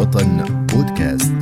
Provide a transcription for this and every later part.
وطن بودكاست.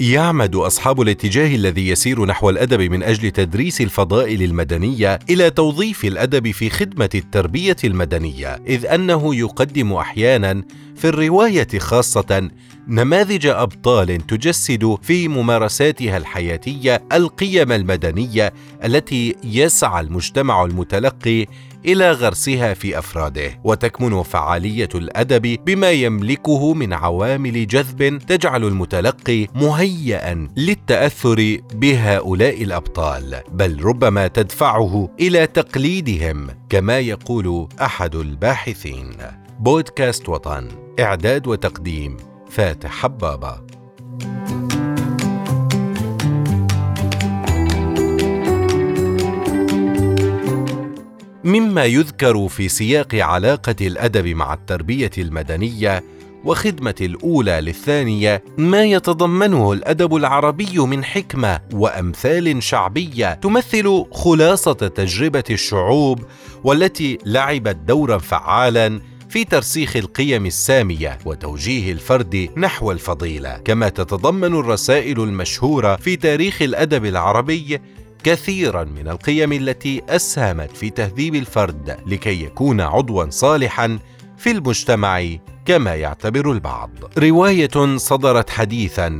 يعمد أصحاب الاتجاه الذي يسير نحو الأدب من أجل تدريس الفضائل المدنية إلى توظيف الأدب في خدمة التربية المدنية إذ أنه يقدم أحيانا في الرواية خاصة نماذج أبطال تجسد في ممارساتها الحياتية القيم المدنية التي يسعى المجتمع المتلقي إلى غرسها في أفراده وتكمن فعالية الأدب بما يملكه من عوامل جذب تجعل المتلقي مهيئا للتأثر بهؤلاء الأبطال بل ربما تدفعه إلى تقليدهم كما يقول أحد الباحثين. بودكاست وطن إعداد وتقديم فاتح حبابة. مما يذكر في سياق علاقة الأدب مع التربية المدنية وخدمة الأولى للثانية ما يتضمنه الأدب العربي من حكمة وأمثال شعبية تمثل خلاصة تجربة الشعوب والتي لعبت دورا فعالا في ترسيخ القيم السامية وتوجيه الفرد نحو الفضيلة. كما تتضمن الرسائل المشهورة في تاريخ الأدب العربي كثيرا من القيم التي أسهمت في تهذيب الفرد لكي يكون عضوا صالحا في المجتمع كما يعتبر البعض. رواية صدرت حديثا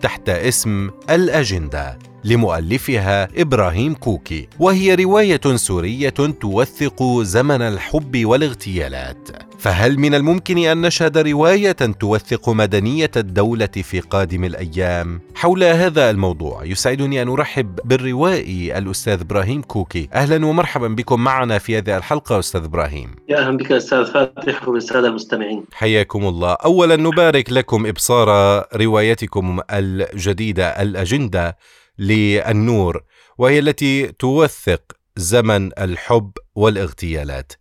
تحت اسم الأجندة. لمؤلفها إبراهيم كوكي وهي رواية سورية توثق زمن الحب والاغتيالات. فهل من الممكن أن نشهد رواية توثق مدنية الدولة في قادم الأيام؟ حول هذا الموضوع يسعدني أن أرحب بالروائي الأستاذ إبراهيم كوكي. أهلا ومرحبا بكم معنا في هذه الحلقة أستاذ إبراهيم. يا أهلا بك أستاذ فاتح وبالساده المستمعين. حياكم الله. اولا نبارك لكم إبصار روايتكم الجديدة الأجندة. للنور وهي التي توثق زمن الحب والاغتيالات.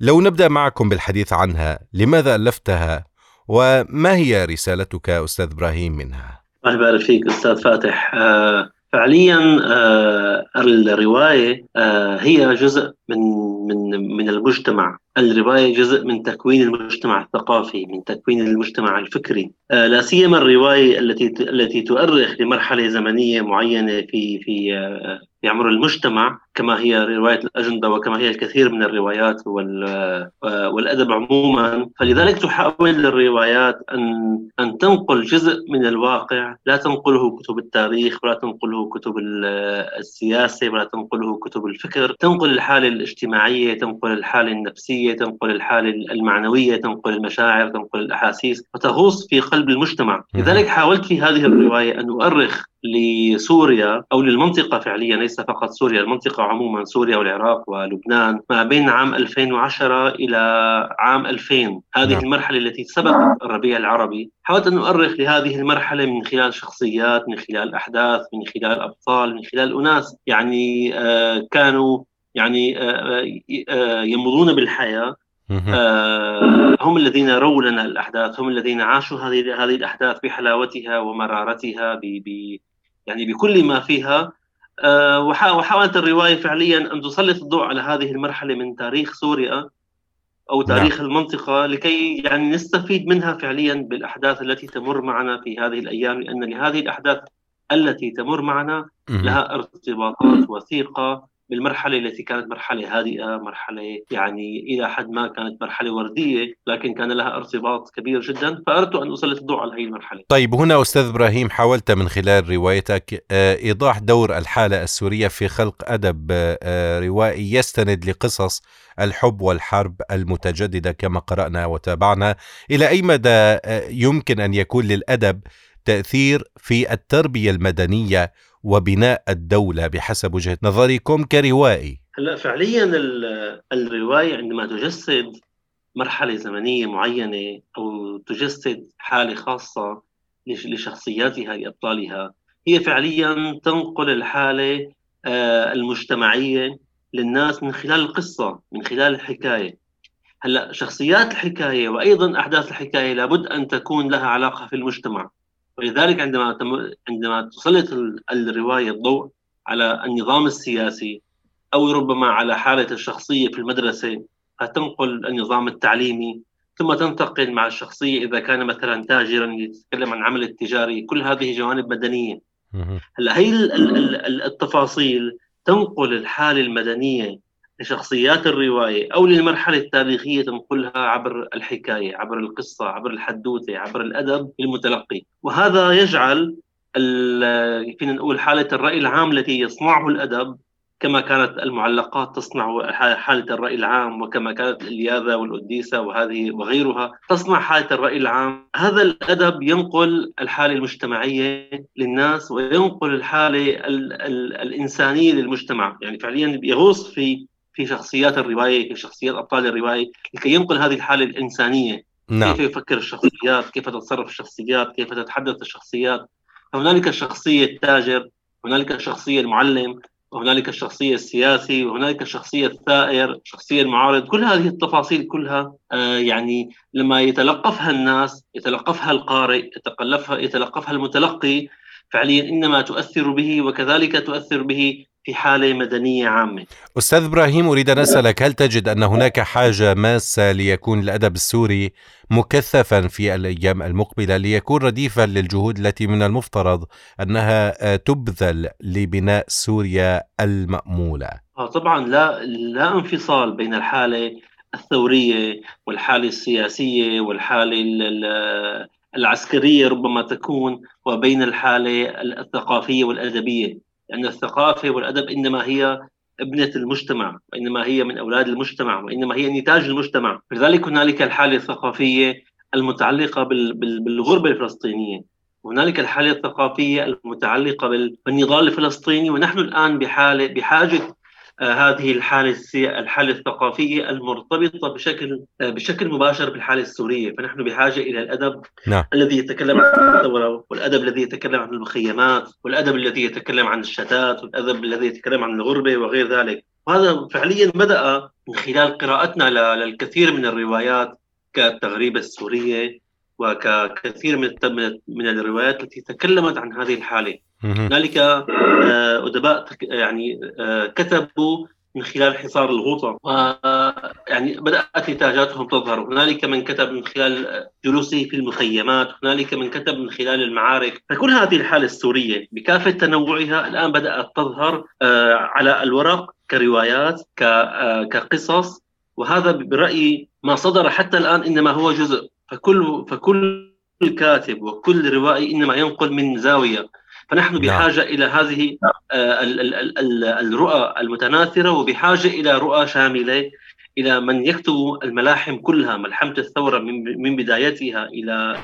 لو نبدأ معكم بالحديث عنها، لماذا ألفتها؟ وما هي رسالتك أستاذ إبراهيم منها؟ الله يبارك فيك أستاذ فاتح. آه فعليا آه الرواية آه هي جزء من من من المجتمع. الرواية جزء من تكوين المجتمع الثقافي من تكوين المجتمع الفكري. آه لا سيما الرواية التي التي تؤرخ لمرحلة زمنية معينة في في في عمر المجتمع. كما هي رواية الأجندة وكما هي الكثير من الروايات والأدب عموما فلذلك تحاول الروايات ان أن تنقل جزء من الواقع. لا تنقله كتب التاريخ ولا تنقله كتب السياسة ولا تنقله كتب الفكر. تنقل الحالة الاجتماعية تنقل الحالة النفسية تنقل الحالة المعنوية تنقل المشاعر تنقل الأحاسيس وتغوص في قلب المجتمع. لذلك حاولت في هذه الرواية أن أؤرخ لسوريا أو للمنطقة فعليا ليس فقط سوريا عموما سوريا والعراق ولبنان ما بين عام 2010 إلى عام 2000 هذه نعم. المرحلة التي سبقت الربيع العربي. حاولت أن أؤرخ لهذه المرحلة من خلال شخصيات من خلال أحداث من خلال ابطال من خلال أناس يعني آه كانوا يعني آه آه يمضون بالحياة. آه هم الذين روا لنا الأحداث هم الذين عاشوا هذه هذه الأحداث بحلاوتها ومرارتها ب يعني بكل ما فيها. وحاولت الرواية فعليا أن تسلط الضوء على هذه المرحلة من تاريخ سوريا أو تاريخ نعم. المنطقة لكي يعني نستفيد منها فعليا بالأحداث التي تمر معنا في هذه الأيام لأن لهذه الأحداث التي تمر معنا لها ارتباطات وثيقة بالمرحلة التي كانت مرحلة هادئة مرحلة يعني إلى حد ما كانت مرحلة وردية لكن كان لها ارتباط كبير جدا فأردت أن أسلط الضوء على هذه المرحلة. طيب هنا أستاذ إبراهيم حاولت من خلال روايتك آه، إيضاح دور الحالة السورية في خلق أدب آه، روائي يستند لقصص الحب والحرب المتجددة كما قرأنا وتابعنا. إلى أي مدى آه، يمكن أن يكون للأدب تأثير في التربية المدنية وبناء الدولة بحسب وجهة نظركم كروائي؟ هلا فعليا الرواية عندما تجسد مرحلة زمنية معينة أو تجسد حالة خاصة لشخصياتها لأبطالها هي فعليا تنقل الحالة آه، المجتمعية للناس من خلال القصة من خلال الحكاية. هلا شخصيات الحكاية وأيضا أحداث الحكاية لابد أن تكون لها علاقة في المجتمع. ولذلك عندما عندما تسلط الرواية الضوء على النظام السياسي أو ربما على حالة الشخصية في المدرسة فتنقل النظام التعليمي ثم تنتقل مع الشخصية إذا كان مثلا تاجرا يتكلم عن عمل التجاري. كل هذه جوانب مدنية. هلأ هي التفاصيل تنقل الحالة المدنية لشخصيات الرواية أو للمرحلة التاريخية تنقلها عبر الحكاية عبر القصة عبر الحدوتة عبر الأدب للمتلقي وهذا يجعل فينا نقول حالة الرأي العام التي يصنعه الأدب كما كانت المعلقات تصنع حالة الرأي العام وكما كانت الإلياذة والأديسة وهذه وغيرها تصنع حالة الرأي العام. هذا الأدب ينقل الحالة المجتمعية للناس وينقل الحالة ال ال الإنسانية للمجتمع. يعني فعليا يغوص في في شخصيات الرواية في شخصيات أبطال الرواية لكي ينقل هذه الحالة الإنسانية. نعم. كيف يفكر الشخصيات كيف تتصرف الشخصيات كيف تتحدث الشخصيات. فهنالك الشخصية التاجر هنالك الشخصية المعلم وهنالك الشخصية السياسي وهنالك الشخصية الثائر الشخصية المعارض. كل هذه التفاصيل كلها آه يعني لما يتلقفها الناس يتلقفها القارئ يتقلفها يتلقفها المتلقي فعليا إنما تؤثر به وكذلك تؤثر به في حالة مدنية عامة. أستاذ إبراهيم أريد أن أسألك هل تجد أن هناك حاجة ماسة ليكون الأدب السوري مكثفا في الأيام المقبلة ليكون رديفا للجهود التي من المفترض أنها تبذل لبناء سوريا المأمولة؟ آه، طبعا لا لا انفصال بين الحالة الثورية والحالة السياسية والحالة العسكرية ربما تكون وبين الحالة الثقافية والأدبية. لأن الثقافة والأدب إنما هي ابنة المجتمع وإنما هي من أولاد المجتمع وإنما هي نتاج المجتمع. لذلك هنالك الحالة الثقافية المتعلقة بالغربة الفلسطينية وهنالك الحالة الثقافية المتعلقة بالنضال الفلسطيني ونحن الآن بحالة بحاجة هذه الحالة الحالة الثقافية المرتبطة بشكل آه، بشكل مباشر بالحالة السورية. فنحن بحاجة إلى الأدب نعم. الذي يتكلم عن الثورة والأدب الذي يتكلم عن المخيمات والأدب الذي يتكلم عن الشتات والأدب الذي يتكلم عن الغربة وغير ذلك. وهذا فعليا بدأ من خلال قراءتنا للكثير من الروايات كالتغريبة السورية وكثير من من الروايات التي تكلمت عن هذه الحالة. هنالك آه، أدباء يعني آه، كتبوا من خلال حصار الغوطة يعني بدأت نتاجاتهم تظهر. هنالك من كتب من خلال جلوسه في المخيمات هنالك من كتب من خلال المعارك. فكل هذه الحالة السورية بكافة تنوعها الآن بدأت تظهر آه، على الورق كروايات كقصص. وهذا برأيي ما صدر حتى الآن إنما هو جزء. فكل فكل كاتب وكل روائي إنما ينقل من زاوية. فنحن نعم. بحاجة إلى هذه آه، الرؤى المتناثرة وبحاجة إلى رؤى شاملة إلى من يكتب الملاحم كلها ملحمة الثورة من بدايتها إلى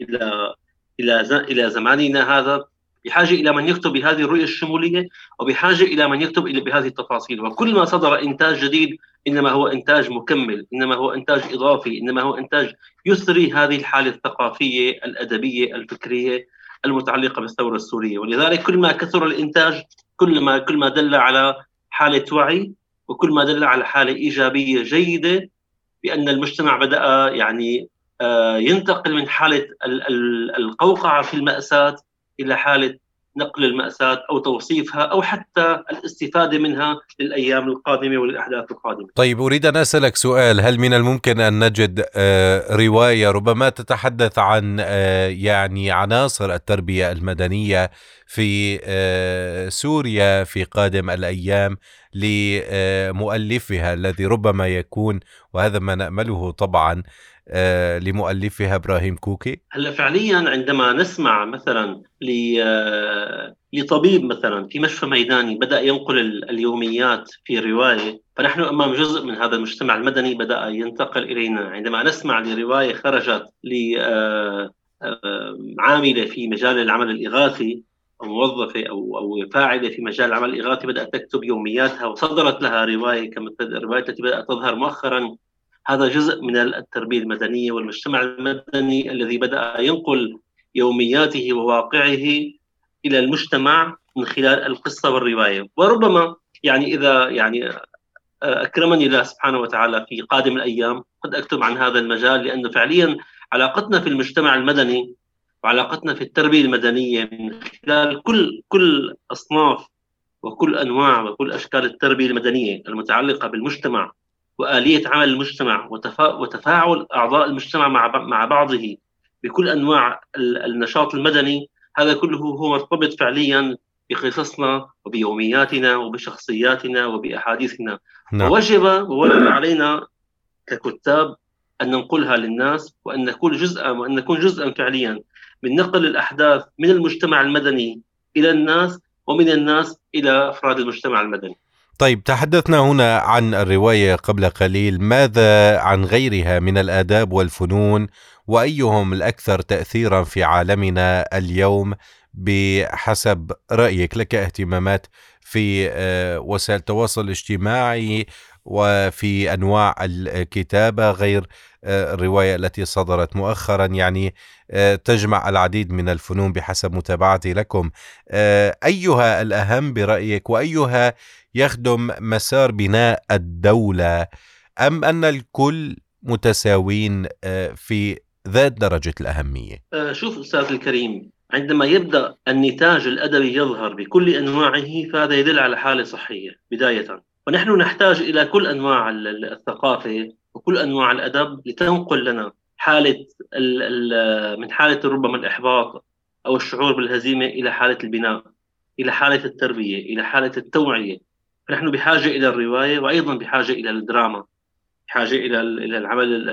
إلى إلى إلى زماننا هذا. بحاجة إلى من يكتب بهذه الرؤية الشمولية وبحاجة إلى من يكتب بهذه التفاصيل. وكل ما صدر إنتاج جديد إنما هو إنتاج مكمل إنما هو إنتاج إضافي إنما هو إنتاج يثري هذه الحالة الثقافية الأدبية الفكرية. المتعلقة بالثورة السورية. ولذلك كل ما كثر الإنتاج كل ما كل ما دل على حالة وعي وكل ما دل على حالة إيجابية جيدة بأن المجتمع بدأ يعني آه، ينتقل من حالة القوقعة في المأساة إلى حالة نقل المأساة أو توصيفها أو حتى الاستفادة منها للأيام القادمة وللأحداث القادمة. طيب أريد أن أسألك سؤال. هل من الممكن أن نجد آه، رواية ربما تتحدث عن آه، يعني عناصر التربية المدنية في آه، سوريا في قادم الأيام لمؤلفها الذي ربما يكون وهذا ما نأمله طبعا لمؤلفها إبراهيم كوكي؟ هلا فعليا عندما نسمع مثلا آه، لطبيب مثلا في مشفى ميداني بدأ ينقل اليوميات في رواية فنحن أمام جزء من هذا المجتمع المدني بدأ ينتقل إلينا عندما نسمع لرواية خرجت آه، في مجال العمل الإغاثي أو موظفة أو أو فاعلة في مجال العمل الإغاثي بدأت تكتب يومياتها وصدرت لها رواية كما الروايه التي بدأت تظهر مؤخرا هذا جزء من التربية المدنية والمجتمع المدني الذي بدأ ينقل يومياته وواقعه إلى المجتمع من خلال القصة والرواية. وربما يعني إذا يعني أكرمني الله سبحانه وتعالى في قادم الأيام قد أكتب عن هذا المجال لأنه فعليا علاقتنا في المجتمع المدني وعلاقتنا في التربية المدنية من خلال كل كل أصناف وكل أنواع وكل أشكال التربية المدنية المتعلقة بالمجتمع وآلية عمل المجتمع وتفاعل أعضاء المجتمع مع مع بعضه بكل أنواع النشاط المدني هذا كله هو مرتبط فعليا بقصصنا وبيومياتنا وبشخصياتنا وبأحاديثنا نعم. ووجب ووجب علينا ككتاب أن ننقلها للناس وأن نكون جزءا وأن نكون جزءا فعليا من نقل الأحداث من المجتمع المدني إلى الناس ومن الناس إلى أفراد المجتمع المدني. طيب تحدثنا هنا عن الرواية قبل قليل، ماذا عن غيرها من الآداب والفنون؟ وأيهم الأكثر تاثيرا في عالمنا اليوم بحسب رأيك؟ لك اهتمامات في آه، وسائل التواصل الاجتماعي وفي أنواع الكتابة غير آه، الرواية التي صدرت مؤخرا. يعني آه، تجمع العديد من الفنون بحسب متابعتي لكم. أيها الأهم برأيك وأيها يخدم مسار بناء الدولة أم أن الكل متساوين في ذات درجة الأهمية؟ شوف أستاذ الكريم عندما يبدأ النتاج الأدبي يظهر بكل أنواعه فهذا يدل على حالة صحية بداية. ونحن نحتاج إلى كل أنواع الثقافة وكل أنواع الأدب لتنقل لنا حالة من حالة ربما الإحباط أو الشعور بالهزيمة إلى حالة البناء إلى حالة التربية إلى حالة التوعية. فنحن بحاجة إلى الرواية وأيضا بحاجة إلى الدراما بحاجة إلى إلى العمل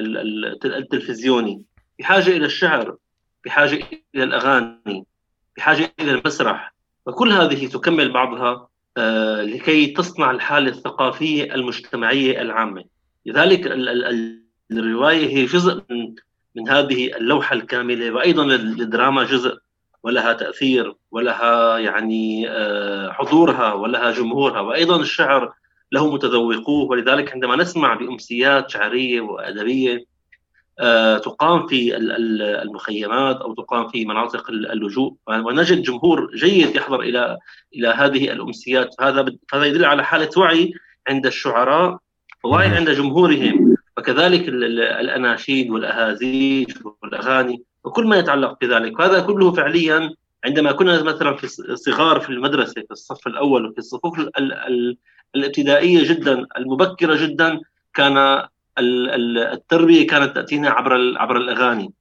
التلفزيوني بحاجة إلى الشعر بحاجة إلى الأغاني بحاجة إلى المسرح وكل هذه تكمل بعضها آه، لكي تصنع الحالة الثقافية المجتمعية العامة. لذلك الرواية هي جزء من من هذه اللوحة الكاملة وأيضا الدراما جزء ولها تأثير ولها يعني آه، حضورها ولها جمهورها. وأيضا الشعر له متذوقوه. ولذلك عندما نسمع بأمسيات شعرية وأدبية آه، تقام في المخيمات أو تقام في مناطق اللجوء. ونجد جمهور جيد يحضر إلى إلى هذه الأمسيات. هذا هذا يدل على حالة وعي عند الشعراء ووعي عند جمهورهم. وكذلك الأناشيد والأهازيج والأغاني. وكل ما يتعلق بذلك. وهذا كله فعليا عندما كنا مثلا في صغار في المدرسة في الصف الأول وفي الصفوف الابتدائية جدا المبكرة جدا كان التربية كانت تأتينا عبر عبر الأغاني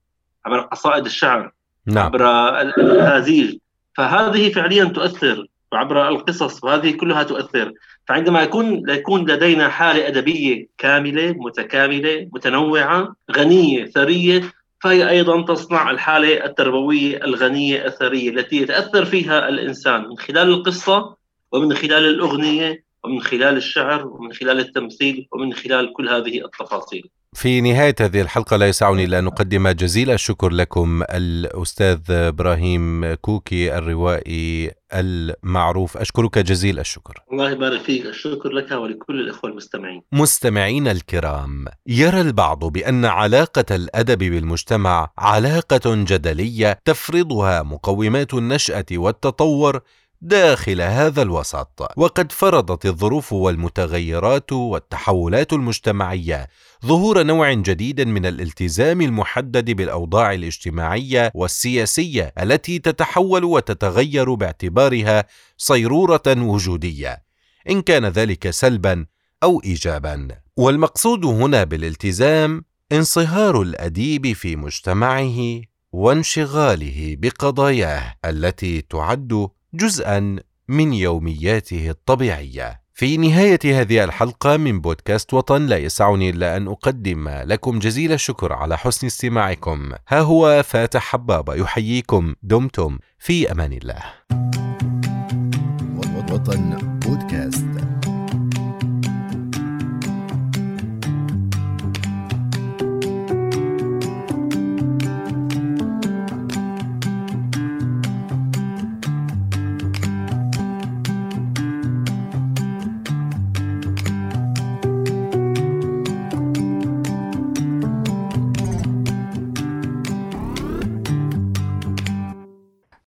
عبر قصائد الشعر نعم. عبر الاهازيج فهذه فعليا تؤثر وعبر القصص وهذه كلها تؤثر. فعندما يكون يكون لدينا حالة أدبية كاملة متكاملة متنوعة غنية ثرية فهي أيضا تصنع الحالة التربوية الغنية الثريه التي يتأثر فيها الإنسان من خلال القصة ومن خلال الأغنية ومن خلال الشعر ومن خلال التمثيل ومن خلال كل هذه التفاصيل. في نهاية هذه الحلقة لا يسعني إلا أن أقدم جزيل الشكر لكم الأستاذ إبراهيم كوكي الروائي المعروف. أشكرك جزيل الشكر. الله يبارك فيك. الشكر لك ولكل الإخوة المستمعين. مستمعين الكرام يرى البعض بأن علاقة الأدب بالمجتمع علاقة جدلية تفرضها مقومات النشأة والتطور داخل هذا الوسط. وقد فرضت الظروف والمتغيرات والتحولات المجتمعية ظهور نوع جديد من الالتزام المحدد بالأوضاع الاجتماعية والسياسية التي تتحول وتتغير باعتبارها صيرورة وجودية إن كان ذلك سلبا أو ايجابا. والمقصود هنا بالالتزام انصهار الأديب في مجتمعه وانشغاله بقضاياه التي تعد جزءا من يومياته الطبيعية. في نهاية هذه الحلقة من بودكاست وطن لا يسعني إلا أن أقدم لكم جزيل الشكر على حسن استماعكم. ها هو فاتح حبابة يحييكم. دمتم. في أمان الله. وطن بودكاست.